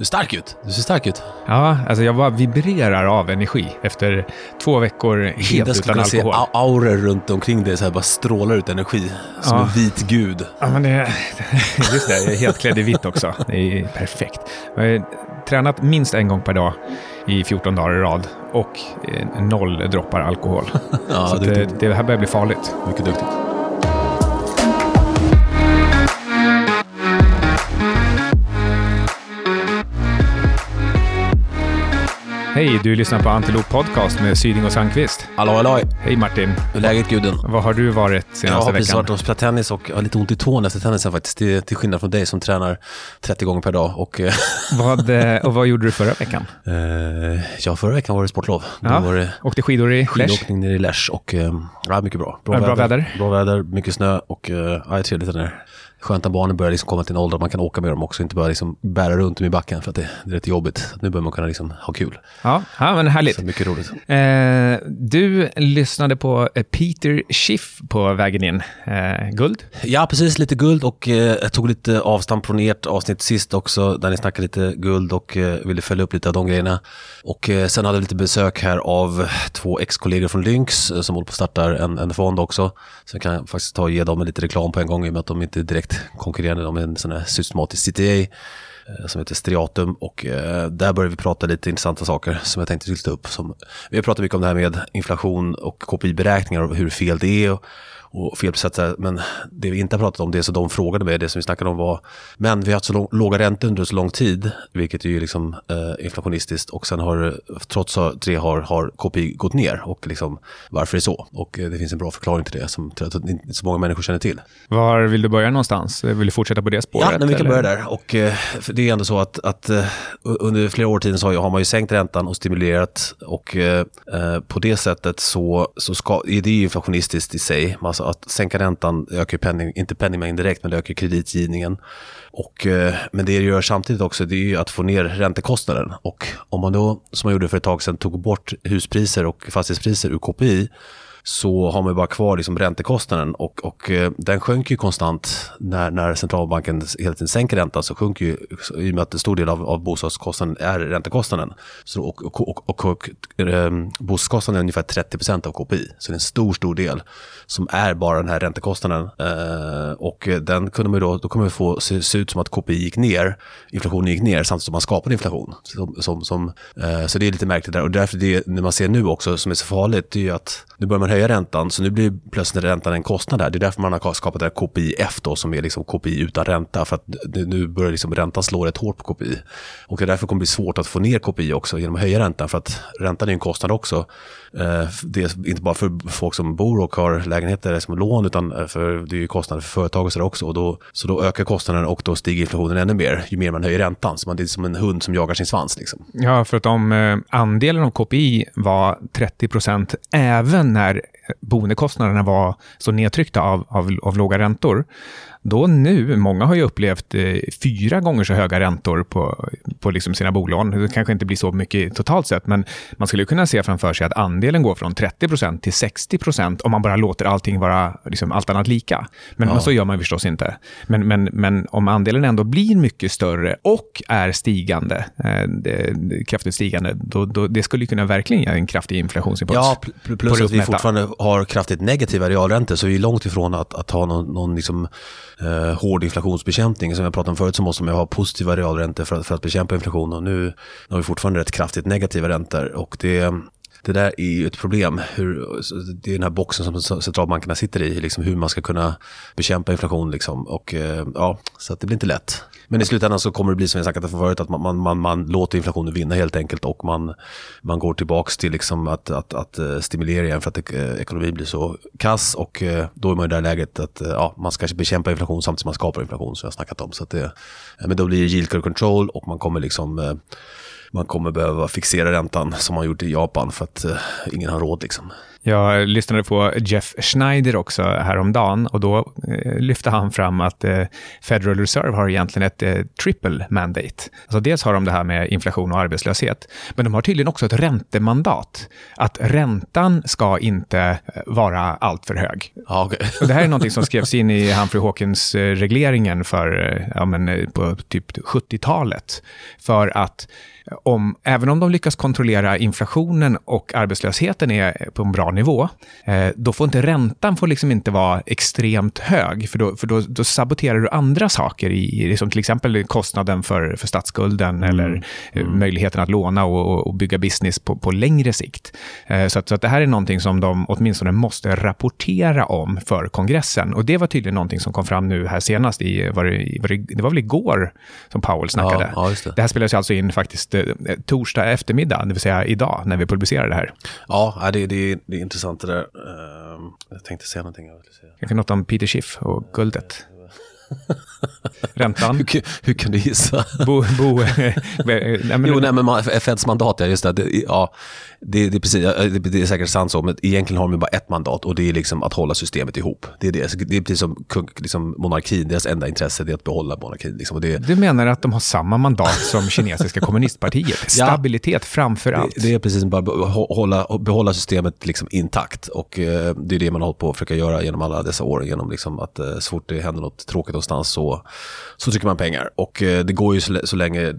Du är stark ut. Du ser stark ut. Ja, alltså jag bara vibrerar av energi efter två veckor helt Jag skulle utan kunna se alkohol. au- auror runt omkring dig, så här bara strålar ut energi. Som Ja. en vit gud. Ja, men det, just det, jag är helt klädd i vitt också. Det är perfekt. Jag har tränat minst en gång per dag i 14 dagar i rad och eh, noll droppar alkohol. Ja, Så det, det här börjar bli farligt. Mycket duktigt. Hej, du lyssnar på Antilop Podcast med Syding och Sandqvist. Hallå, hallå. Hej Martin, Hur är läget guden? vad har du varit Jag senaste har precis veckan? varit och spelat tennis och har lite ont i tån efter tennisen faktiskt. Till, till skillnad från dig som tränar 30 gånger per dag. Och, eh, Vad, eh, och vad gjorde du förra veckan? eh, ja, förra veckan var det sportlov. Då Ja, var det Åkte skidor i Lesch? skidåkning nere i Lesch och eh, ja, mycket bra. Ja, bra väder. Bra väder, mycket snö och eh, ja, det är trevligt där. Skönt att barnen börjar liksom komma till en ålder man kan åka med dem också, inte bara liksom bära runt dem i backen för att det, det är rätt jobbigt. Nu börjar man kunna liksom ha kul. Ja, ja men härligt. Så mycket roligt. Eh, du lyssnade på eh, Peter Schiff på vägen in. Eh, guld? Ja, precis. Lite guld och eh, jag tog lite avstamp från ert avsnitt sist också, där ni snackade lite guld och eh, ville följa upp lite av de grejerna. Och eh, sen hade jag lite besök här av två ex-kollegor från Lynx som håller på att starta en, en fond också. Så jag kan faktiskt ta och ge dem lite reklam på en gång i och med att de inte är direkt konkurrerande. om en sån här systematisk CTA eh, som heter Striatum och eh, där börjar vi prata lite intressanta saker som jag tänkte lyfta upp. Som, vi har pratat mycket om det här med inflation och KPI-beräkningar och hur fel det är och, och felsättare. Men det vi inte har pratat om, det som de frågade mig, det som vi snackade om var, men vi har haft så låga räntor under så lång tid, vilket är ju liksom eh, inflationistiskt och sen har, trots att det har, har KPI gått ner och liksom varför det är så. Och eh, det finns en bra förklaring till det som inte så många människor känner till. Var vill du börja någonstans? Vill du fortsätta på det spåret? Ja, men vi kan eller? börja där. Och, eh, det är ändå så att, att eh, under flera år tiden så har, man ju sänkt räntan och stimulerat och eh, eh, på det sättet så, så ska, är det ju inflationistiskt i sig. Alltså att sänka räntan ökar ju penning, inte penningmängden direkt, men det ökar kreditgivningen. Och, eh, men det det gör samtidigt också, det är ju att få ner räntekostnaden. Och om man då, som man gjorde för ett tag sedan, tog bort huspriser och fastighetspriser ur KPI, så har man ju bara kvar liksom räntekostnaden och, och eh, den sjönk ju konstant när, när centralbanken hela tiden sänker räntan så sjunker ju, i och med att en stor del av, av bostadskostnaden är räntekostnaden. Så, och och, och, och, och eh, bostadskostnaden är ungefär 30% av KPI, så det är en stor, stor del som är bara den här räntekostnaden. Eh, och den kunde man ju då, då kommer det få se, se ut som att KPI gick ner, inflationen gick ner samtidigt som man skapade inflation. Som, som, som, eh, så det är lite märkligt där och därför det, när man ser nu också som är så farligt, det är ju att nu börjar man höja räntan, så nu blir plötsligt räntan en kostnad där. Det är därför man har skapat det här KPIF då, som är liksom KPI utan ränta, för att det, nu börjar liksom räntan slå rätt hårt på KPI. Och det är därför det kommer bli svårt att få ner KPI också genom att höja räntan, för att räntan är en kostnad också. Eh, det är inte bara för folk som bor och har lägenheter som lån, utan eh, för det är ju kostnader för företag och så också. Och då, så då ökar kostnaden och då stiger inflationen ännu mer, ju mer man höjer räntan. Så man, det är som en hund som jagar sin svans. Liksom. Ja, för att om eh, andelen av KPI var 30 procent även när boendekostnaderna var så nedtryckta av, av, av låga räntor, då nu, många har ju upplevt eh, fyra gånger så höga räntor på, på liksom sina bolån. Det kanske inte blir så mycket totalt sett, men man skulle kunna se framför sig att andelen går från 30 procent till 60 procent om man bara låter allting vara liksom, allt annat lika. Men, men så gör man ju förstås inte. Men, men, men om andelen ändå blir mycket större och är stigande, eh, det, kraftigt stigande, då, då, det skulle kunna verkligen ge en kraftig inflationsimpuls. Ja, plus att vi fortfarande har kraftigt negativa realräntor, så vi är långt ifrån att, att ha någon, någon liksom, eh, hård inflationsbekämpning. Som jag pratade om förut så måste man ju ha positiva realräntor för att, för att bekämpa inflationen och nu har vi fortfarande rätt kraftigt negativa räntor och det det där är ju ett problem. Hur, det är den här boxen som centralbankerna sitter i, liksom hur man ska kunna bekämpa inflation. Liksom. Och, eh, ja, så att det blir inte lätt. Men i slutändan så kommer det bli som jag sagt om förut, att man, man, man, man låter inflationen vinna helt enkelt och man, man går tillbaka till liksom att, att, att eh, stimulera igen för att eh, ekonomin blir så kass och då är man i det här läget att ja, man ska bekämpa inflation samtidigt som man skapar inflation som jag snackat om. Så att det, men då blir det yield curve control och man kommer liksom eh, man kommer behöva fixera räntan som man gjort i Japan för att eh, ingen har råd liksom. Jag lyssnade på Jeff Schneider också häromdagen och då eh, lyfte han fram att eh, Federal Reserve har egentligen ett eh, triple mandate. Alltså dels har de det här med inflation och arbetslöshet, men de har tydligen också ett räntemandat. Att räntan ska inte vara alltför hög. Ja, okay. och det här är något som skrevs in i Humphrey Hawkins-regleringen för, ja, men, på typ 70-talet. För att om, även om de lyckas kontrollera inflationen och arbetslösheten är på en bra nivå, eh, då får inte räntan får liksom inte vara extremt hög, för då, för då, då saboterar du andra saker, i, som till exempel kostnaden för, för statsskulden mm. eller eh, mm. möjligheten att låna och, och, bygga business på, på längre sikt. Eh, så, att, så att det här är någonting som de åtminstone måste rapportera om för kongressen. Och det var tydligen någonting som kom fram nu här senast, i, var det, var det, det var väl igår som Powell snackade. Ja, ja, det. det här spelades alltså in faktiskt torsdag eftermiddag, det vill säga idag, när vi publicerar det här. Ja, det, det, det intressant det där. Ehm, jag tänkte säga någonting. Jag säga. Kanske något om Peter Schiff och guldet. Räntan. hur, hur, kan du gissa? Bo, bo, nej, men, jo, nej, men Feds mandat, ja, just det. det ja, det, det, är precis, det, är säkert sant så, men egentligen har de bara ett mandat och det är liksom att hålla systemet ihop. Det är, det. det är precis som liksom monarkin, deras enda intresse är att behålla monarkin. Liksom. Det, du menar att de har samma mandat som kinesiska kommunistpartiet? Stabilitet ja, framför allt? Det, är precis som bara hålla, behålla systemet liksom intakt. Och eh, det är det man har hållit på att försöka göra genom alla dessa år. Genom liksom att eh, så fort det händer något tråkigt någonstans så, så trycker man pengar. Och eh, det går ju så, så länge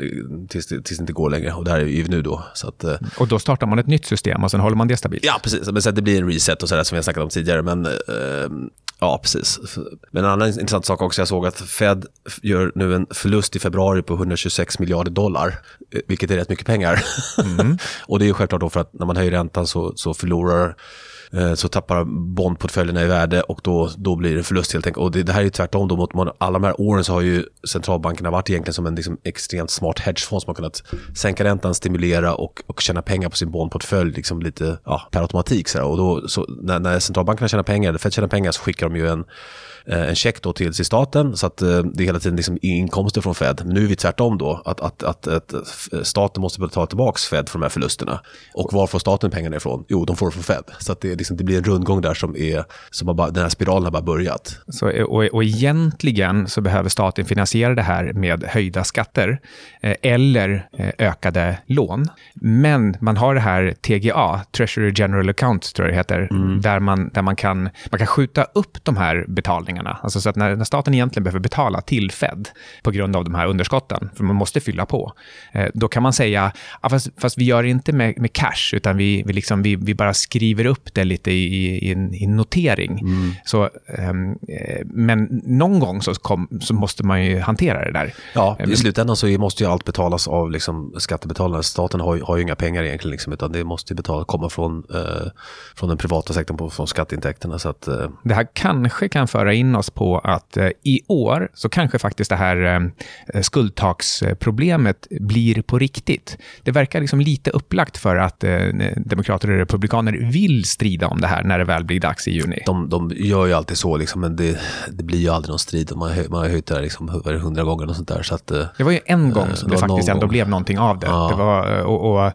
tills det, tills det inte går längre. Och det här är ju nu då. Så att, och då startar man ett nytt system och sen håller man det stabilt. Ja, precis. Men sen det blir en reset och sådär som vi har snackat om tidigare. Men eh, ja, precis. Men en annan intressant sak också, jag såg att Fed gör nu en förlust i februari på 126 miljarder dollar, eh, vilket är rätt mycket pengar. Mm. och det är ju självklart då för att när man höjer räntan så, så förlorar Eh, så tappar bondportföljerna i värde och då, då blir det förlust helt enkelt. Och det, det här är ju tvärtom då mot alla de här åren så har ju centralbankerna varit egentligen som en liksom extremt smart hedgefond som har kunnat sänka räntan, stimulera och, och tjäna pengar på sin bondportfölj liksom lite ja, per automatik. Så Och då, så när, när centralbankerna tjänar pengar, eller Fed tjänar pengar så skickar de ju en en check då till, till staten så att eh, det är hela tiden liksom inkomster från Fed. Men nu är vi tvärtom då, att, att, att, att staten måste betala tillbaka Fed för de här förlusterna. Och var får staten pengarna ifrån? Jo, de får det från Fed. Så att det, liksom, det blir en rundgång där som är, som bara, den här spiralen har bara börjat. Så, och, och egentligen så behöver staten finansiera det här med höjda skatter eh, eller ökade lån. Men man har det här TGA, Treasury General Account tror jag det heter, mm. där, man, där man, kan, man kan skjuta upp de här betalningarna betalningarna. Alltså så att när, när, staten egentligen behöver betala till Fed på grund av de här underskotten, för man måste fylla på, eh, då kan man säga, ja, fast, fast, vi gör det inte med, med cash, utan vi, vi, liksom, vi, vi, bara skriver upp det lite i, i, i notering. Mm. Så, ehm, eh, men någon gång så, kom, så, måste man ju hantera det där. Ja, i slutändan så måste ju allt betalas av liksom, skattebetalarna. Staten har, har ju inga pengar egentligen, liksom, utan det måste betala, komma från, eh, från den privata sektorn, på, från skatteintäkterna. Så att, eh. Det här kanske kan föra in in oss på att eh, i år så kanske faktiskt det här eh, skuldtaksproblemet blir på riktigt. Det verkar liksom lite upplagt för att eh, demokrater och republikaner vill strida om det här när det väl blir dags i juni. De, de gör ju alltid så, liksom, men det, det blir ju aldrig någon strid. Man man har höjt det här liksom, hundra gånger och sånt där. Så att, det var ju en gång som det, det faktiskt ändå blev någonting av det. Ja. det var, och, och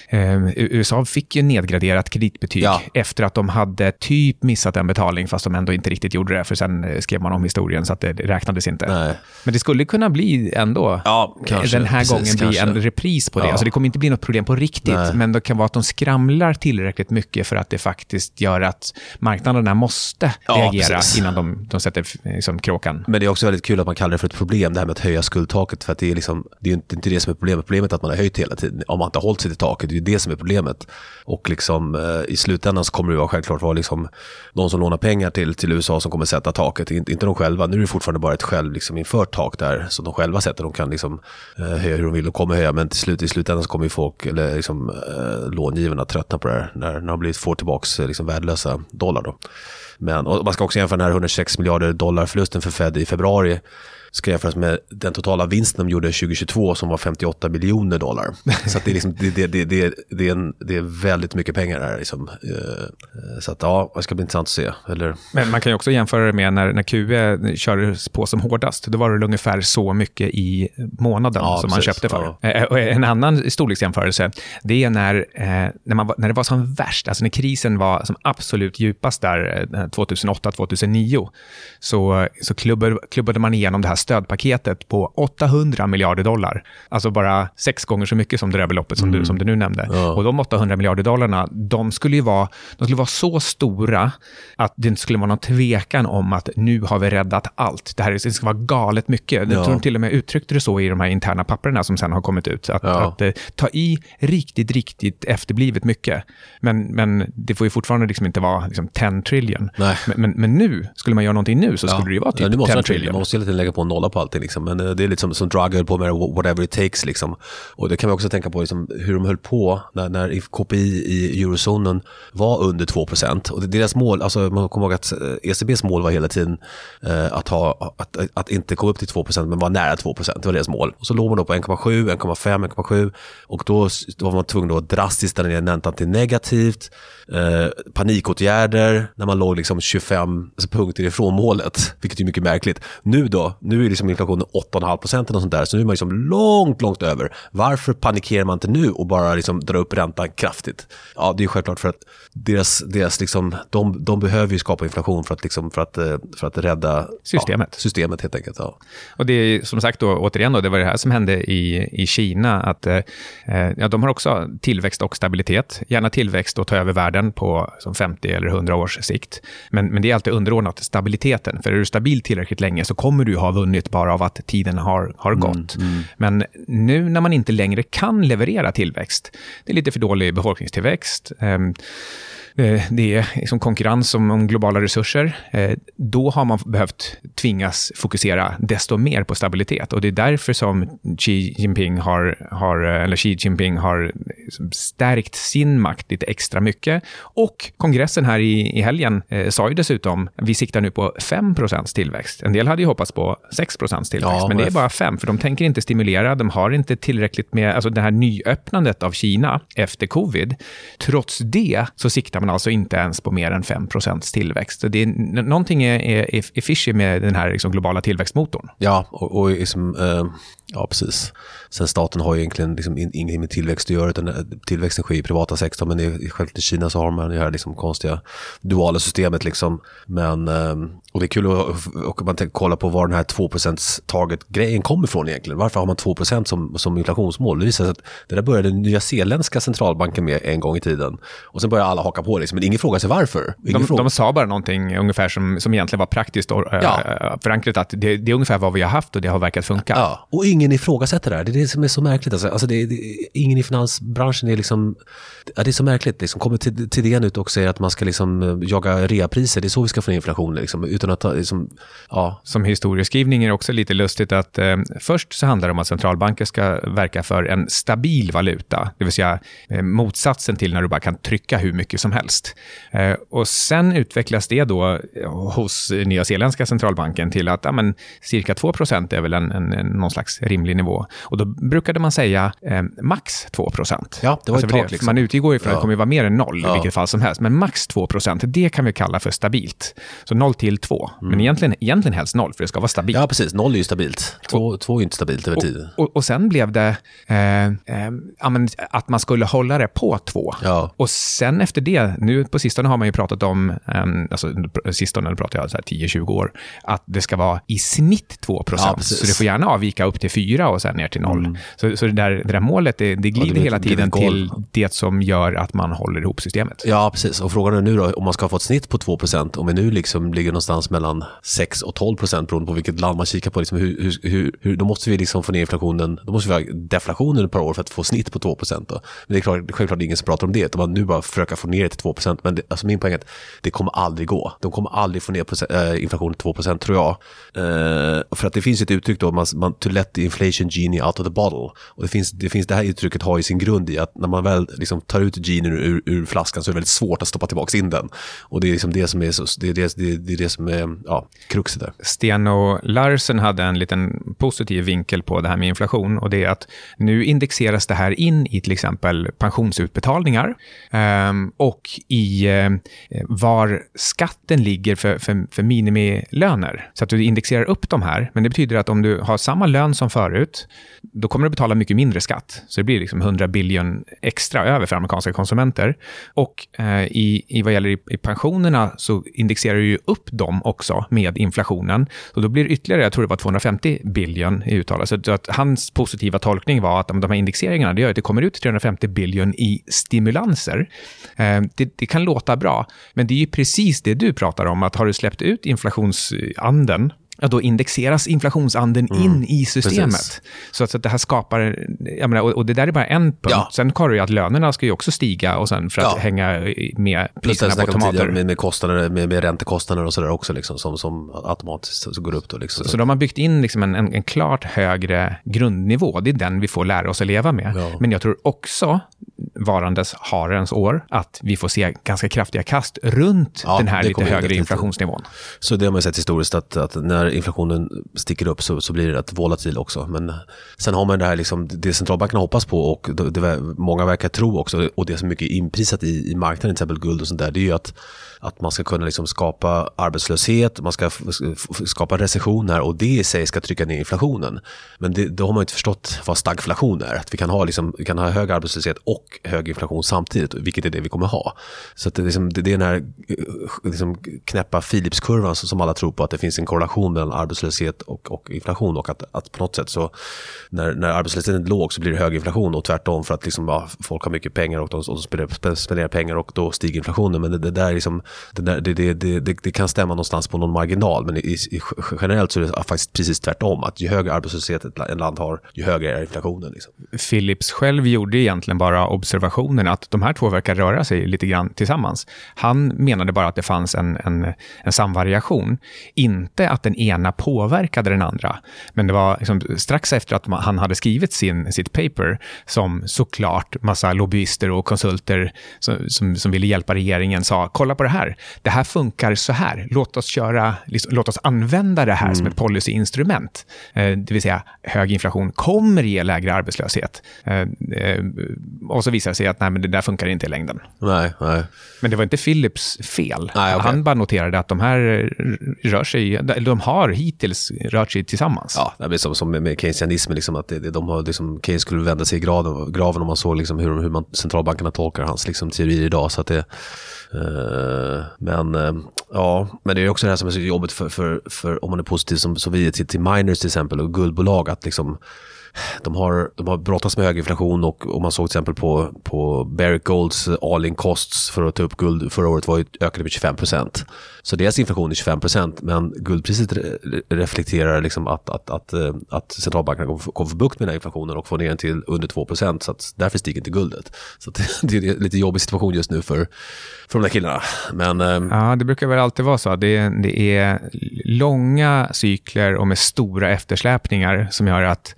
Eh, USA fick ju nedgraderat kreditbetyg ja. efter att de hade typ missat en betalning, fast de ändå inte riktigt gjorde det, för sen eh, skrev man om historien så att det räknades inte. Nej. Men det skulle kunna bli ändå, ja, kanske, den här precis, gången, bli kanske. en repris på det. Ja. Alltså det kommer inte bli något problem på riktigt, Nej. men det kan vara att de skramlar tillräckligt mycket för att det faktiskt gör att marknaderna måste reagera precis. innan de, de sätter liksom, kråkan. Men det är också väldigt kul att man kallar det för ett problem, det här med att höja skuldtaket, för att det är, liksom, det är inte det som är problemet. Problemet är att man har höjt hela tiden, om man inte har hållit sig till taket. Det är det som är problemet. Och liksom, eh, i slutändan så kommer det vara självklart vara liksom, de som lånar pengar till, till USA som kommer sätta taket, inte, inte de själva. Nu är det fortfarande bara ett själv liksom, infört tak där som de själva sätter. De kan liksom, eh, höja hur de vill och kommer höja, men till slut, i slutändan så kommer ju folk, eller liksom, eh, långivarna tröttna på det här när, när de blir, får tillbaka eh, liksom, värdelösa dollar. Då. Men, och man ska också jämföra den här 126 miljarder dollar förlusten för Fed i februari ska jämföras med den totala vinsten de gjorde 2022 som var 58 miljoner dollar. Så det, är liksom, det, det, det, det, är en, det är väldigt mycket pengar här. Liksom. Eh, så att ja, det ska bli intressant att se. Eller... Men man kan ju också jämföra det med när, när QE kördes på som hårdast. Då var det ungefär så mycket i månaden ja, som man köpte för. Ja. Eh, en annan storleksjämförelse, det är när, när, man, när det var som värst, alltså när krisen var som absolut djupast där 2008-2009, så, så klubbade, klubbade man igenom det här stödpaketet på 800 miljarder dollar. Alltså bara sex gånger så mycket som det där beloppet som, mm. du, som du nu nämnde. Ja. Och de 800 miljarder dollarna, de skulle ju vara, de skulle vara så stora att det inte skulle vara någon tvekan om att nu har vi räddat allt. Det här det ska vara galet mycket. Ja. Jag tror de till och med uttryckte det så i de här interna papperna som sen har kommit ut. Att, ja. att, att ta i riktigt, riktigt efterblivet mycket. Men, men det får ju fortfarande liksom inte vara liksom 10 trillion. Men, men, men, nu, skulle man göra någonting nu så skulle det ju vara typ ja, 10 trillion. Man måste hela tiden lägga på nolla på allting. Liksom. Men eh, det är lite som, som drug på med whatever it takes. Liksom. Och det kan vi också tänka på liksom, hur de höll på när, när KPI i eurozonen var under 2 Och deras mål, alltså man kommer ihåg att eh, ECBs mål var hela tiden eh, att, ha, att, att, inte komma upp till 2% men vara nära 2% Det var deras mål. Och så låg man då på 1,7, 1,5, 1,7 och då, då var man tvungen att drastiskt ställa ner räntan till negativt. Eh, panikåtgärder när man låg liksom 25 alltså punkter ifrån målet, vilket är mycket märkligt. Nu då, nu är liksom inflationen 8,5 procent eller sånt där, så nu är man liksom långt, långt över. Varför panikerar man inte nu och bara liksom drar upp räntan kraftigt? Ja, det är självklart för att deras, deras liksom, de, de behöver ju skapa inflation för att, liksom, för att, eh, för att rädda systemet. Ja, systemet helt enkelt. Ja. Och det är som sagt då, återigen, då, det var det här som hände i, i Kina, att eh, eh ja, de har också tillväxt och stabilitet, gärna tillväxt och ta över världen på som 50 eller 100 års sikt. Men, men det är alltid underordnat stabiliteten, för är du stabil tillräckligt länge så kommer du ha vunnit bara av att tiden har, har mm, gått. Mm, mm. Men nu när man inte längre kan leverera tillväxt, det är lite för dålig befolkningstillväxt, Eh, det är liksom konkurrens om, om globala resurser, eh, då har man behövt tvingas fokusera desto mer på stabilitet. Och det är därför som Xi Jinping har, har, eller Xi Jinping har liksom stärkt sin makt lite extra mycket. Och kongressen här i, i helgen eh, sa ju dessutom, vi siktar nu på 5% tillväxt. En del hade ju hoppats på 6% tillväxt, ja, men det är bara 5, för de tänker inte stimulera, de har inte tillräckligt med, alltså det här nyöppnandet av Kina efter covid. Trots det så siktar man alltså inte ens på mer än 5 tillväxt. Så det är, någonting är, är, är fishy med den här liksom globala tillväxtmotorn. Ja, och, och liksom, eh, ja precis. Sen staten har ju egentligen liksom ingenting med tillväxt att göra, utan eh, tillväxten sker i privata sektorn. Men i, självklart i Kina så har man det här liksom konstiga duala systemet. Liksom. Men, ehm, och det är kul att och man kolla på var den här 2% target-grejen kommer ifrån egentligen. Varför har man 2 som, som inflationsmål? Det visar sig att det där började den nya zeeländska centralbanken med en gång i tiden. Och sen började alla haka på det, liksom. men ingen frågar sig varför. de, fråga... de sa bara någonting ungefär som, som egentligen var praktiskt och, ja. förankrat, att det, det, är ungefär vad vi har haft och det har verkat funka. Ja, och ingen Ingen ifrågasätter det här. Det är det som är så märkligt. Alltså, alltså det, det, ingen i finansbranschen är liksom... Ja, det är så märkligt. Liksom. Kommer till, till det ut och säger att man ska liksom eh, jaga reapriser. Det är så vi ska få ner inflationen. Liksom, utan att liksom, ja. Som historieskrivning är det också lite lustigt att eh, först så handlar det om att centralbanker ska verka för en stabil valuta. Det vill säga eh, motsatsen till när du bara kan trycka hur mycket som helst. Eh, och sen utvecklas det då eh, hos Nya Zeeländska centralbanken till att ja, men, cirka 2% är väl en, en, en, någon slags rimlig nivå. Och då brukade man säga eh, max 2 Ja, det var alltså tak. Liksom. Man utgår ifrån ja. att det kommer vara mer än noll ja. i vilket fall som helst. Men max 2% det kan vi kalla för stabilt. Så 0 till 2. Mm. Men egentligen, egentligen helst noll, för det ska vara stabilt. Ja, precis. Noll är ju stabilt. Två, två är inte stabilt över tid. Och, och, och sen blev det eh, eh, att man skulle hålla det på 2. Ja. Och sen efter det, nu på sistone har man ju pratat om, eh, alltså sistone, nu pratar jag 10-20 år, att det ska vara i snitt 2 ja, så det får gärna avvika upp till 4 och sen ner till 0. Mm. Så, så det, där, det där målet, det, det glider ja, det hela tiden till det som gör att man håller ihop systemet. Ja, precis. Och frågan är nu då, om man ska få ett snitt på 2% om vi nu liksom ligger någonstans mellan 6 och 12 procent beroende på vilket land man kikar på. Liksom hur, hur, hur, då måste vi liksom få ner inflationen, då måste vi ha deflation under ett par år för att få snitt på 2 procent. Men det är klart, självklart ingen som pratar om det, utan man nu bara försöka få ner det till 2 procent. Men det, alltså min poäng är att det kommer aldrig gå. De kommer aldrig få ner procent, äh, inflationen till 2 procent tror jag. Uh, för att det finns ett uttryck då, man, man, let the inflation genie out of the bottle. Och det finns det, finns, det här uttrycket har ju sin grund i att när man väl liksom tar ut genien ur, ur, flaskan så är det väldigt svårt att stoppa tillbaka in den. Och det är liksom det som är, så, det är, det, det, det är det som är ja, kruxet där. Sten och Larsen hade en liten positiv vinkel på det här med inflation och det är att nu indexeras det här in i till exempel pensionsutbetalningar eh, och i eh, var skatten ligger för, för, för minimilöner. Så att du indexerar upp de här, men det betyder att om du har samma lön som förut, då kommer du betala mycket mindre skatt. Så det blir liksom 100 biljon extra över för amerikanska konsumenter. Och eh, i, i vad gäller i, i pensionerna så indexerar du ju upp dem också med inflationen. Så då blir det ytterligare, jag tror det var 250 biljon i uttalet. Så att hans positiva tolkning var att de här indexeringarna, det gör att det kommer ut 350 biljon i stimulanser. Eh, det, det kan låta bra, men det är ju precis det du pratar om, att har du släppt ut inflationsanden ja, då indexeras inflationsanden mm. in i systemet. Precis. Så att, så att det här skapar, jag menar, och, och, det där är bara en punkt. Ja. Sen har du ju att lönerna ska ju också stiga och sen för att ja. hänga med priserna på tomater. Med, med, kostnader, med, med räntekostnader och sådär också, liksom, som, som automatiskt så går upp. Då, liksom. så, så de har byggt in liksom en, en, en, klart högre grundnivå. Det är den vi får lära oss att leva med. Ja. Men jag tror också, varandes harens år, att vi får se ganska kraftiga kast runt den här lite högre inflationsnivån. Så det har man sett historiskt, att, att när inflationen sticker upp så, så blir det rätt volatil också. Men sen har man det här liksom, det centralbankerna hoppas på och det, det, många verkar tro också och det som är mycket inprisat i, i marknaden, till exempel guld och sånt där, det är ju att att man ska kunna liksom skapa arbetslöshet, man ska skapa recessioner och det i sig ska trycka ner inflationen. Men det, då har man inte förstått vad stagflation är. Att vi kan ha, liksom, vi kan ha hög arbetslöshet och hög inflation samtidigt, vilket är det vi kommer ha. Så att det, liksom, det, är den här eh, liksom, knäppa Philipskurvan som alla tror på, att det finns en korrelation mellan arbetslöshet och, och inflation och att, att på något sätt så när, när arbetslösheten är låg så blir det hög inflation och tvärtom för att liksom, ja, folk har mycket pengar och de, och de spenderar, pengar och då stiger inflationen. Men det, det där är liksom det, där, det, det, det, det, kan stämma någonstans på någon marginal, men i, i, generellt så är det faktiskt precis tvärtom. Att ju högre arbetslöshet ett land har, ju högre är inflationen. Liksom. Philips själv gjorde egentligen bara observationen att de här två verkar röra sig lite grann tillsammans. Han menade bara att det fanns en, en, en samvariation, inte att den ena påverkade den andra. Men det var liksom strax efter att han hade skrivit sin, sitt paper som såklart massa lobbyister och konsulter som, som, som ville hjälpa regeringen sa, kolla på det här här. Det här funkar så här. Låt oss, köra, liksom, låt oss använda det här mm. som ett policyinstrument. Eh, det vill säga, hög inflation kommer ge lägre arbetslöshet. Eh, eh, och så visar det sig att nej, men det där funkar inte i längden. Nej, nej. Men det var inte Philips fel. Nej, okay. Han bara noterade att de här rör sig, de har hittills rört sig tillsammans. Ja, det är som, som med keynesianismen, liksom, att det, de har, liksom, Keynes skulle vända sig i graven, graven om man såg liksom, hur, hur man, centralbankerna tolkar hans liksom, teorier idag. Så att det, Eh, Eh, men eh, ja, men det är också det här som är så jobbigt för, för, för om man är positiv som, som vi är till, till miners till exempel och guldbolag att liksom de har, de har brottats med hög inflation och, och man såg till exempel på, på Barrick Golds all in costs för att ta upp guld förra året var ju ökade med 25 procent. Så deras inflation är 25 procent, men guldpriset reflekterar liksom att, att, att, eh, att centralbankerna kommer få bukt med den här inflationen och få ner den till under 2 procent. Så att därför stiger inte guldet. Så det är en lite jobbig situation just nu för, för de där killarna. Men, eh, ja, det brukar väl alltid vara så. Det, det är långa cykler och med stora eftersläpningar som gör att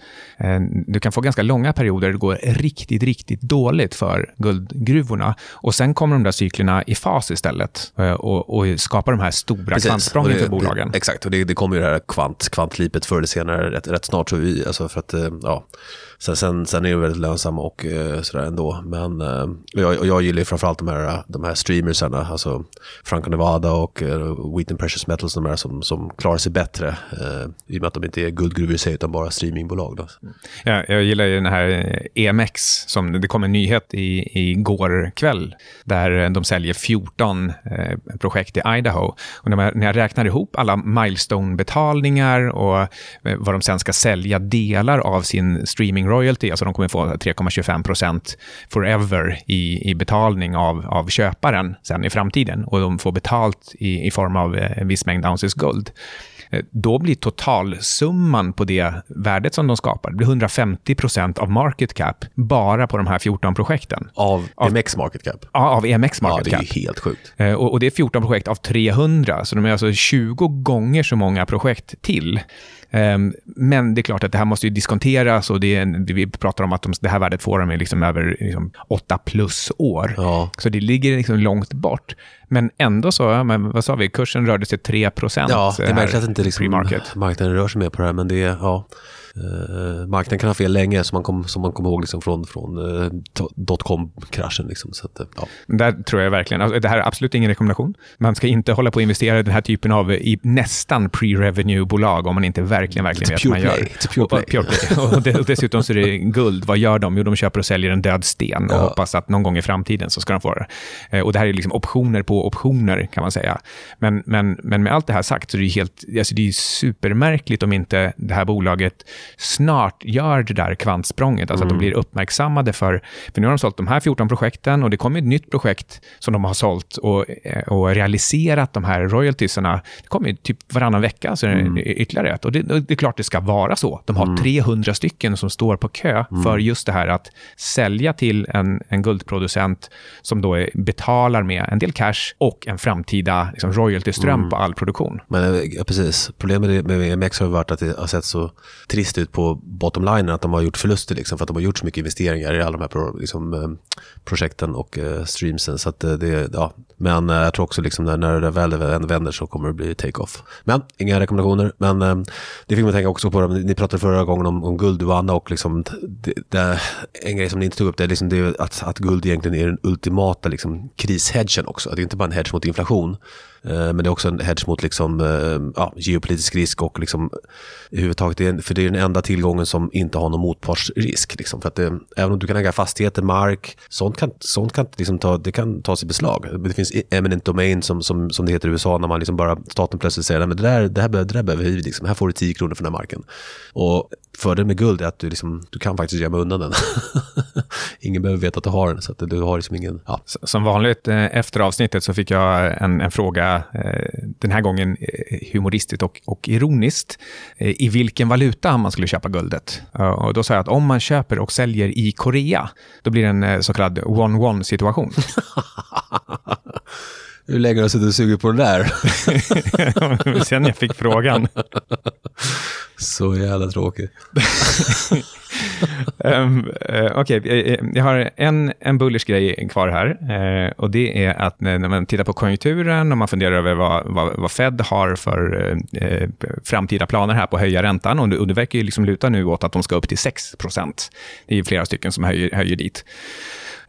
du kan få ganska långa perioder där det går riktigt, riktigt dåligt för guldgruvorna. Och sen kommer de där cyklerna i fas istället eh, och, och skapar de här stora kvantsprången för bolagen. Det, exakt, och det, det kommer ju det här kvant, kvantlipet förr eller senare rätt, rätt snart. Så vi, alltså för att, eh, ja, sen, sen, sen är det väldigt lönsamma och eh, sådär ändå. Men eh, jag, jag gillar ju framförallt de här, de här streamersarna, alltså Franco Nevada och Wheaton Precious Metals, de här som, som klarar sig bättre. I och med att de inte är guldgruvor i sig, utan bara streamingbolag. Då. Ja, jag gillar ju den här eh, EMX, som det kom en nyhet i, igår kväll, där eh, de säljer 14 eh, projekt i Idaho. Och när, man, när jag räknar ihop alla milestone-betalningar och eh, vad de sen ska sälja delar av sin streaming royalty, alltså de kommer få 3,25 procent forever i, i betalning av, av köparen sen i framtiden och de får betalt i, i form av eh, en viss mängd ounces guld. Eh, då blir totalsumman på det värdet som de skapar, det blir 150 procent av market cap bara på de här 14 projekten. Av, av EMX market cap? Ja, av EMX market cap. Ja, det är helt sjukt. Eh, och, och, det är 14 projekt av 300, så de är alltså 20 gånger så många projekt till men det är klart att det här måste ju diskonteras och det är en, vi pratar om att de, det här värdet får de liksom över liksom, åtta plus år. Ja. Så det ligger liksom långt bort. Men ändå så, men vad sa vi, kursen rörde sig 3 Ja, det är märkligt att inte liksom marknaden rör sig mer på det här, men det är, ja. Uh, marknaden kan ha fel länge, som man kommer som man kom ihåg liksom från, från uh, dotcom-kraschen. Liksom, så att, uh, ja. Där tror jag verkligen, alltså, det här är absolut ingen rekommendation. Man ska inte hålla på att investera i den här typen av i nästan pre-revenue-bolag om man inte verkligen, verkligen vet vad man gör. It's pure play. Och, pure play. och, det, och dessutom så är det guld. Vad gör de? Jo, de köper och säljer en död sten och Ja. hoppas att någon gång i framtiden så ska de få det. Och det här är liksom optioner på optioner, kan man säga. Men, men, men med allt det här sagt så är det ju helt, alltså det är supermärkligt om inte det här bolaget snart gör det där kvantsprånget, alltså att de blir uppmärksammade för, för nu har de sålt de här 14 projekten och det kommer ett nytt projekt som de har sålt och, eh, och realiserat de här royaltiesarna. Det kommer ju typ varannan vecka, så är det ytterligare ett. Och det, det är klart det ska vara så. De har 300 stycken som står på kö för just det här att sälja till en, en guldproducent som då är, betalar med en del cash och en framtida liksom, royaltyström på all produktion. Men eh, ja, precis, problemet med EMX har ju varit att det har sett så trist ut på bottom line att de har gjort förluster liksom, för att de har gjort så mycket investeringar i alla de här pro, liksom, eh, projekten och uh, streamsen. Så att, eh, det, ja. Men uh, jag tror också liksom när, när det väl vänder så kommer det bli take-off. Men inga rekommendationer. Men eh, det fick man tänka också på, ni pratade förra gången om, om guld och Anna och liksom, det, det, en grej som ni inte tog upp det är, liksom, det är att, att guld egentligen är den ultimata liksom, krishedgen också. Det är inte bara en hedge mot inflation. Eh, men det är också en hedge mot liksom, eh, ja, geopolitisk risk och liksom, överhuvudtaget, det är, för det är den enda tillgången som inte har någon motpartsrisk. Liksom, för att det, även om du kan äga fastigheter, mark, sånt kan, sånt kan, liksom ta, det kan tas i beslag. Det finns e- eminent domain som, som, som det heter i USA när man liksom bara, staten plötsligt säger att det där, det, här, behöver- det där behöver vi, liksom. här får du 10 kronor för den här marken. Och fördelen med guld är att du, liksom, du kan faktiskt gömma undan den. ingen behöver veta att du har den, så att du har liksom ingen, ja, Som vanligt eh, efter avsnittet så fick jag en, en fråga, eh, den här gången eh, humoristiskt och, och ironiskt, i vilken valuta man skulle köpa guldet. Och då sa jag att om man köper och säljer i Korea, då blir det en så kallad one-one situation. Hur länge har du suttit och sugit på det där? Sen jag fick frågan. Så jävla tråkigt. Um, uh, Okej, eh, jag har en, en bullish grej kvar här. eh, och det är att när, man tittar på konjunkturen och man funderar över vad, vad, vad Fed har för eh, eh, framtida planer här på att höja räntan. Och och det verkar ju liksom luta nu åt att de ska upp till 6% Det är flera stycken som höjer, höjer dit.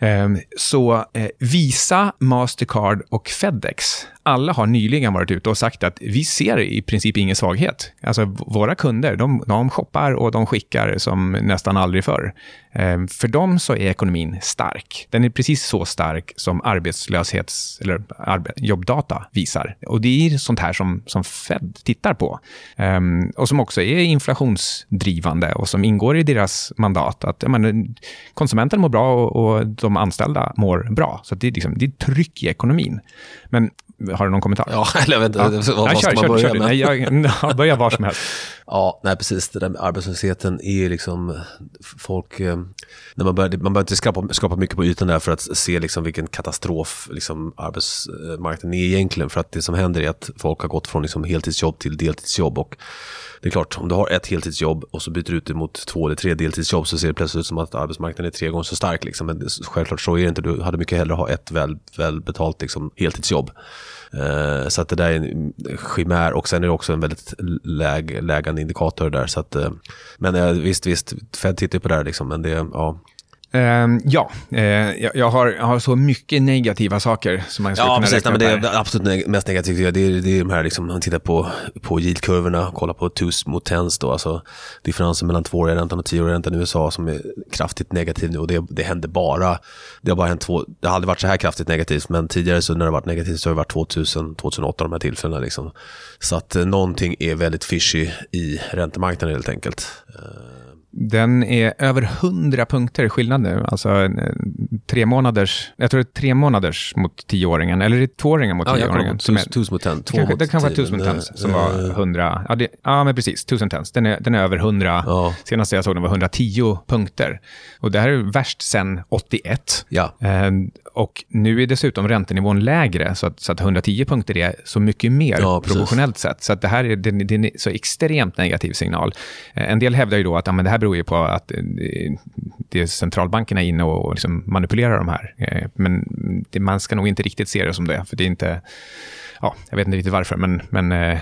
Ehm, så eh, Visa, Mastercard och Fedex, alla har nyligen varit ute och sagt att vi ser i princip ingen svaghet. Alltså våra kunder, de, de shoppar och de skickar som nästan aldrig förr. Ehm, För dem så är ekonomin stark. Den är precis så stark som arbetslöshets eller arbe, jobbdata visar. Och det är sånt här som, som Fed tittar på. Ehm, och som också är inflationsdrivande och som ingår i deras mandat. Att menar, konsumenten mår bra och, och de anställda mår bra. Så att det, är liksom, det är tryck i ekonomin. Men har du någon kommentar? Ja, eller jag vet inte, Ja. vad, Nej, vad ska kör, man kör, börja kör? Nej, jag, ja, börja var som helst. Ja, nej precis. Det där med arbetslösheten är ju liksom folk... Eh, när man, börjar, man behöver inte skrapa, skrapa mycket på ytan där för att se liksom vilken katastrof liksom arbetsmarknaden är egentligen. För att det som händer är att folk har gått från liksom heltidsjobb till deltidsjobb. Och det är klart, om du har ett heltidsjobb och så byter du ut det mot två eller tre deltidsjobb så ser det plötsligt ut som att arbetsmarknaden är tre gånger så stark. Liksom. Men självklart så är det inte. Du hade mycket hellre ha ett väl, välbetalt liksom, heltidsjobb. Eh, så att det där är en chimär och sen är det också en väldigt läg, lägande indikator där. Så att, eh, men eh, visst, visst, Fed tittar på det här liksom, men det, ja. Ehm, ja, eh, jag, jag, har, jag har så mycket negativa saker som man skulle Ja, kunna precis. räkna upp det är absolut neg- mest negativt. Det är, det är de här, liksom, man tittar på, på yieldkurvorna, kollar på TUS mot TENS, då, alltså differensen mellan tvååriga räntan och tioåriga räntan i USA som är kraftigt negativ nu. Och det, det händer bara, det har bara hänt två, det har aldrig varit så här kraftigt negativt, men tidigare så när det varit negativt så har det varit 2000, 2008 de här tillfällena. Liksom. Så att eh, någonting är väldigt fishy i räntemarknaden helt enkelt. Eh, Den är över 100 punkter skillnad nu. Alltså en, tre månaders, jag tror det är tre månaders mot tioåringen, eller är det tvååringen mot Ja, tioåringen? är- tus mot ten. två Kanske, mot det kanske var 1000 men, tens som var eh, 100. Ja, det, ja men precis. 1000 tens. Den är, den är över 100. Ja. Senast jag såg den var 110 punkter. Och det här är värst sedan 81. Ja, Eh, och nu är dessutom räntenivån lägre, så att, så att 110 punkter är så mycket mer Ja, proportionellt sett. Så att det här är, det, det är en så extremt negativ signal. Eh, en del hävdar ju då att ja, men det här beror ju på att eh, det är centralbankerna är inne och, liksom manipulerar de här. Eh, men det, man ska nog inte riktigt se det som det, för det är inte... Ja, jag vet inte riktigt varför, men, men eh,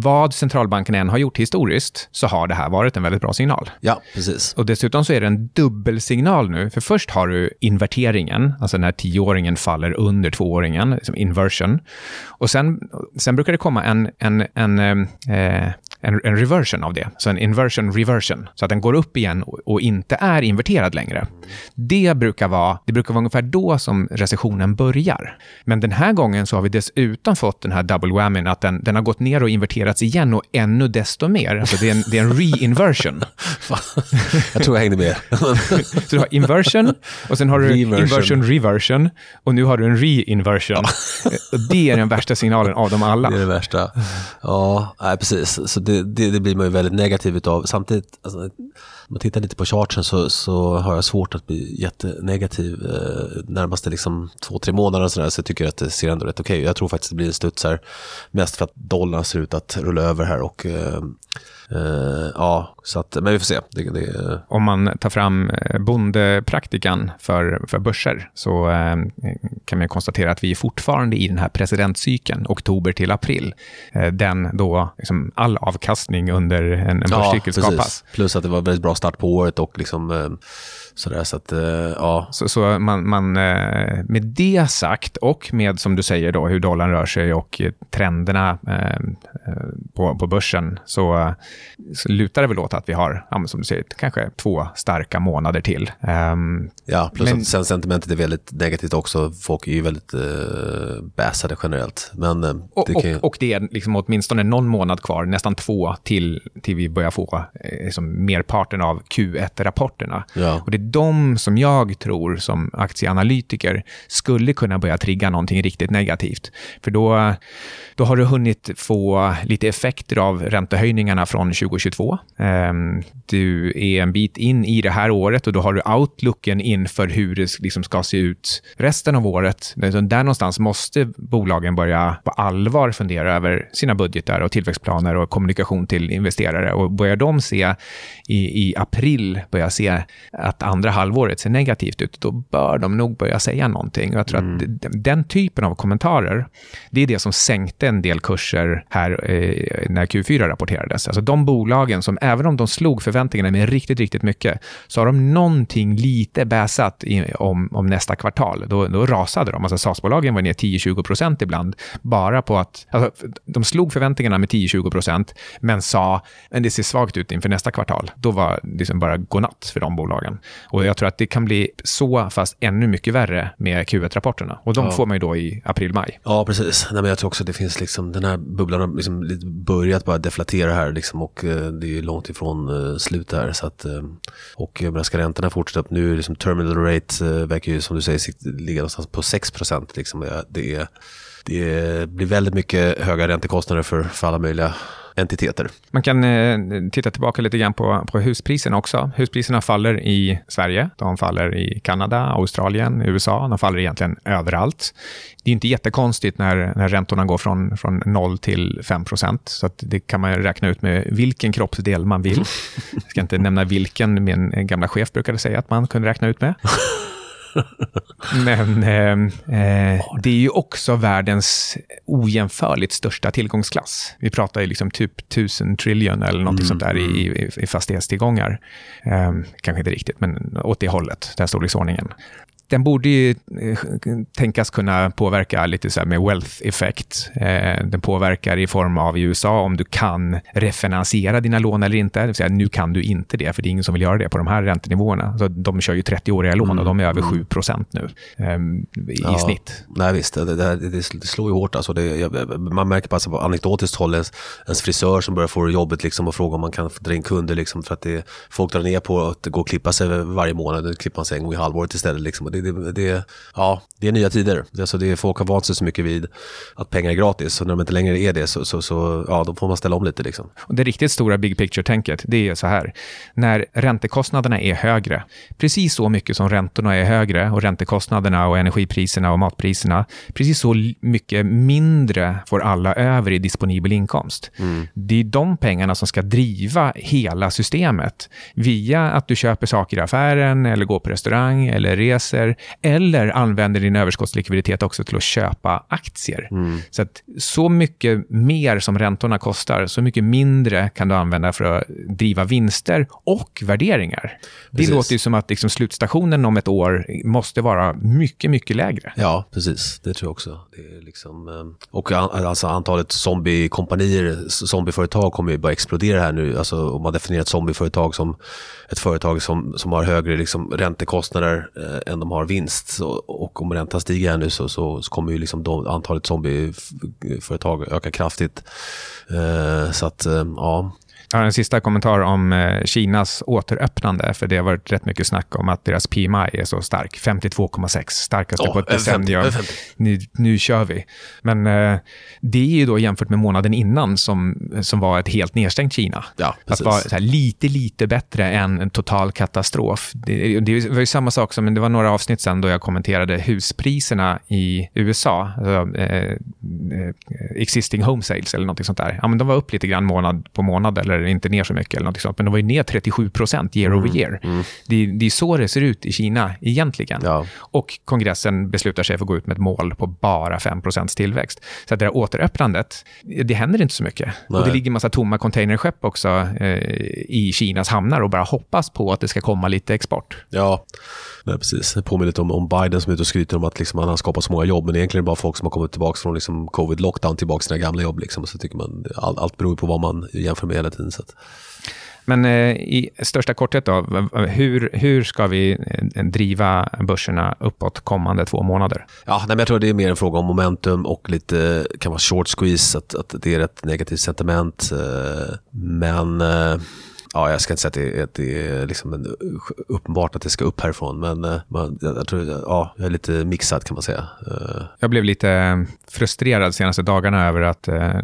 vad centralbankerna än har gjort historiskt så har det här varit en väldigt bra signal. ja precis. Och dessutom så är det en dubbelsignal nu. För först har du inverteringen, alltså när tioåringen faller under tvååringen, liksom inversion. Och sen, sen brukar det komma en, en, en, eh, en, en reversion av det. Så en inversion reversion. Så att den går upp igen och, och inte är inverterad längre. Det brukar, vara, det brukar vara ungefär då som recessionen börjar. Men den här gången så har vi dessutom fått den här double whammyn, att den, den har gått ner och inverterats igen och ännu desto mer. Alltså det är en, det är en re-inversion. Jag tror jag hängde med. Så du har inversion och sen har du Reversion. inversion, reversion och nu har du en re-inversion. Det är den värsta signalen av dem alla. Det är det värsta. Ja, nej, precis. Så det, det, det blir man ju väldigt negativ utav. Samtidigt, alltså, om man tittar lite på charten så, så har jag svårt att bli jättenegativ eh, närmaste liksom två, tre månader så, där, Så jag tycker att det ser ändå rätt okej ut. Jag tror faktiskt det blir en studs här. Mest för att dollarn ser ut att rulla över här och eh, eh, ja, så att, men vi får se. Det, det, Om man tar fram eh, bondepraktikan för, för börser så eh, kan man konstatera att vi är fortfarande i den här presidentcykeln, oktober till april. Eh, den då liksom all avkastning under en, en börscykel skapas. Plus att det var väldigt bra start på året och liksom eh, sådär. Så att, eh, ja. Så, så man, man, eh, med det sagt och med, som du säger, då, hur dollarn rör sig och trenderna på, på börsen, så, så lutar det väl åt att vi har, ja, som du säger, kanske två starka månader till. Ehm, Ja, plus Men- att sen sentimentet är väldigt negativt också. Folk är ju väldigt eh, bäsade generellt. Men eh, och, det ju... och, och det är liksom åtminstone någon månad kvar, nästan två, till, till vi börjar få eh, liksom merparten av Q1-rapporterna. Ja. Och det är de som jag tror, som aktieanalytiker, skulle kunna börja trigga någonting riktigt negativt. För då, då har du hunnit få lite effekter av räntehöjningarna från 2022. Ehm, Du är en bit in i det här året och då har du outlooken inför hur det liksom ska se ut resten av året. Där någonstans måste bolagen börja på allvar fundera över sina budgetar och tillväxtplaner och kommunikation till investerare. Och börjar de se i, i april, börja se att andra halvåret ser negativt ut, då bör de nog börja säga någonting. Och jag tror att d- den typen av kommentarer, det är det som sänkte en del kurser här eh, när Q4 rapporterades. Alltså de bolagen som, även om de slog förväntningarna med riktigt, riktigt mycket, så har de någonting lite bäsat i, om, om nästa kvartal. Då, då rasade de. Alltså SAS-bolagen var ner 10-20 procent ibland, bara på att... Alltså, de slog förväntningarna med 10-20 procent, men sa men det ser svagt ut inför nästa kvartal. Då var det liksom bara godnatt för de bolagen. Och jag tror att det kan bli så, fast ännu mycket värre med Q1-rapporterna. Och de Ja. får man ju då i april-maj. Ja, precis. Nej, men jag tror också att det finns liksom, den här bubblan har liksom börjat bara deflatera här liksom och eh, det är långt ifrån eh, slut här. Så att, eh, och jag menar, ska räntorna fortsätta upp nu, liksom terminal rate eh, verkar ju som du säger ligga någonstans på 6 procent. Liksom. Det, det, det blir väldigt mycket höga räntekostnader för, för alla möjliga entiteter. Man kan eh, titta tillbaka lite grann på, på huspriserna också. Huspriserna faller i Sverige, de faller i Kanada, Australien, USA, de faller egentligen överallt. Det är inte jättekonstigt när, när räntorna går från, från 0 till 5 procent, så det kan man räkna ut med vilken kroppsdel man vill. Jag ska inte nämna vilken min gamla chef brukade säga att man kunde räkna ut med. Men eh, eh, det är ju också världens ojämförligt största tillgångsklass. Vi pratar ju liksom typ tusen trillion eller något sånt där i, i, i fastighetstillgångar. Eh, kanske inte riktigt, men åt det hållet, den storleksordningen. Den borde ju eh, tänkas kunna påverka lite så med wealth effect. Eh, den påverkar i form av i USA om du kan refinansiera dina lån eller inte. Det vill säga, nu kan du inte det, för det är ingen som vill göra det på de här räntenivåerna. Så de kör ju 30-åriga lån mm. och de är över 7 mm. procent nu eh, i ja, snitt. Nej, visst. Det, det, det, slår ju hårt. Alltså det, man märker bara på anekdotiskt håll ens, ens frisör som börjar få jobbet liksom och fråga om man kan dra in kunder liksom, för att det, folk drar ner på att gå och klippa sig varje månad. Nu klipper man sig en gång i halvåret istället. Liksom. Det, det, det, ja, det är nya tider. Alltså det, folk har vant sig så mycket vid att pengar är gratis. Och när de inte längre är det så, så, så ja, då får man ställa om lite. Liksom. Och det riktigt stora big picture-tänket, det är så här. När räntekostnaderna är högre, precis så mycket som räntorna är högre och räntekostnaderna och energipriserna och matpriserna, precis så mycket mindre får alla över i disponibel inkomst. Mm. Det är de pengarna som ska driva hela systemet via att du köper saker i affären eller går på restaurang eller reser eller använder din överskottslikviditet också till att köpa aktier. Mm. Så att så mycket mer som räntorna kostar, så mycket mindre kan du använda för att driva vinster och värderingar. Precis. Det låter ju som att liksom slutstationen om ett år måste vara mycket, mycket lägre. Ja, precis. Det tror jag också. Det är liksom, eh, och alltså antalet zombiekompanier, zombieföretag kommer ju bara explodera här nu. Alltså om man definierar ett zombieföretag som ett företag som, som har högre liksom, räntekostnader eh, än de har vinst. Och om räntan stiger här nu så, så, så kommer ju liksom de, antalet zombieföretag öka kraftigt. Eh, så att, eh, ja, jag har en sista kommentar om eh, Kinas återöppnande, för det har varit rätt mycket snack om att deras PMI är så stark. 52,6, starkaste oh, på ett decennium. Nu, nu kör vi. Men eh, det är ju då jämfört med månaden innan som, som var ett helt nedstängt Kina. Ja, att vara här, lite, lite bättre än en total katastrof. Det, det var ju samma sak som, det var några avsnitt sen då jag kommenterade huspriserna i USA, alltså, eh, eh, existing home sales eller något sånt där. Ja, men de var upp lite grann månad på månad eller inte ner så mycket eller något sånt. Men de var ju ner 37 procent year mm. over year. Mm. Det, det, är så det ser ut i Kina egentligen. Ja. Och kongressen beslutar sig för att gå ut med ett mål på bara 5 procents tillväxt. Så att det här återöppnandet, det händer inte så mycket. Nej. Och det ligger en massa tomma containerskepp också eh, i Kinas hamnar och bara hoppas på att det ska komma lite export. Ja, Nej, precis. Det påminner lite om, om Biden som är ute och skryter om att liksom, han har skapat så många jobb. Men egentligen är det bara folk som har kommit tillbaka från liksom, covid-lockdown tillbaka till sina gamla jobb. Liksom. Så tycker man, all, allt beror på vad man jämför med hela tiden. Så att. Men eh, i största korthet då, hur, hur ska vi eh, driva börserna uppåt kommande två månader? Ja, nej, men jag tror det är mer en fråga om momentum och lite, kan vara short squeeze, att, att det är ett negativt sentiment. Eh, men ja, jag ska inte säga att det, att det är liksom en, uppenbart att det ska upp härifrån, men eh, man, jag, jag, tror, ja, jag är lite mixad kan man säga. Eh, jag blev lite eh, frustrerad senaste dagarna över att eh,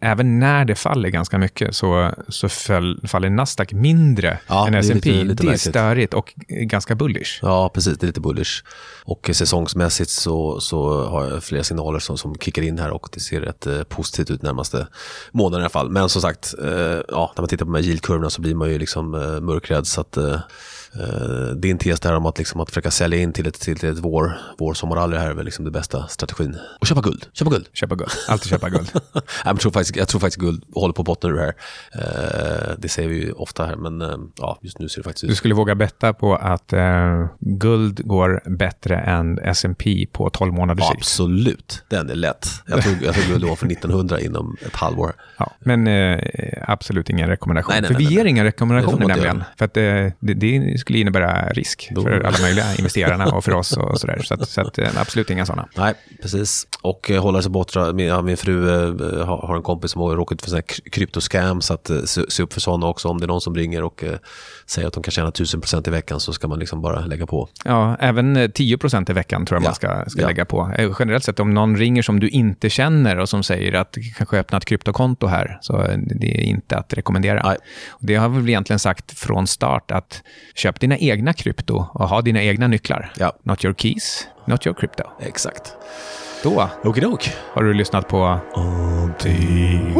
även när det faller ganska mycket så, så fall, faller Nasdaq mindre ja, än S&P. Det, det är störigt och ganska bullish. Ja, precis. Det är lite bullish. Och säsongsmässigt så, så har jag flera signaler som, som kickar in här och det ser rätt eh, positivt ut närmaste månaden i alla fall. Men som sagt, eh, ja, när man tittar på de här yieldkurvorna så blir man ju liksom eh, mörkrädd. Så att, eh, eh, Eh, din tes där om att, liksom, att försöka sälja in till ett, till ett vår, vår sommarrally här är väl liksom det bästa strategin. Och köpa guld. Köpa guld. Köpa guld. Alltid köpa guld. jag, tror faktiskt, jag tror faktiskt guld håller på botten ur här. Eh, det säger vi ju ofta här, men eh, ja, just nu ser det faktiskt ut. Du skulle våga betta på att eh, guld går bättre än S&P på 12 månaders sikt? Absolut, den är lätt. Jag tror, jag tror guld var för 1900 inom ett halvår. Ja, men eh, absolut ingen rekommendation. Nej, nej, för nej, vi ger inga rekommendationer nämligen. För att det, det, det skulle innebära risk Då. för alla möjliga investerarna och för oss och sådär. Så, att, så att, eh, absolut inga sådana. Nej, precis. Och eh, hålla sig borta. Min, ja, min fru eh, har en kompis som har råkat ut för kryptoscam, så att se, se upp för sådana också. Om det är någon som ringer och säger att de kan tjäna 1000% i veckan så ska man liksom bara lägga på. Ja, även 10% i veckan tror jag ja. man ska, ska ja. lägga på. Generellt sett, om någon ringer som du inte känner och som säger att du kanske öppnat ett kryptokonto här, så det är inte att rekommendera. Nej. Det har vi väl egentligen sagt från start att köp dina egna krypto och ha dina egna nycklar. Ja. Not your keys, not your crypto. Exakt. Då Okidok. har du lyssnat på... Allting.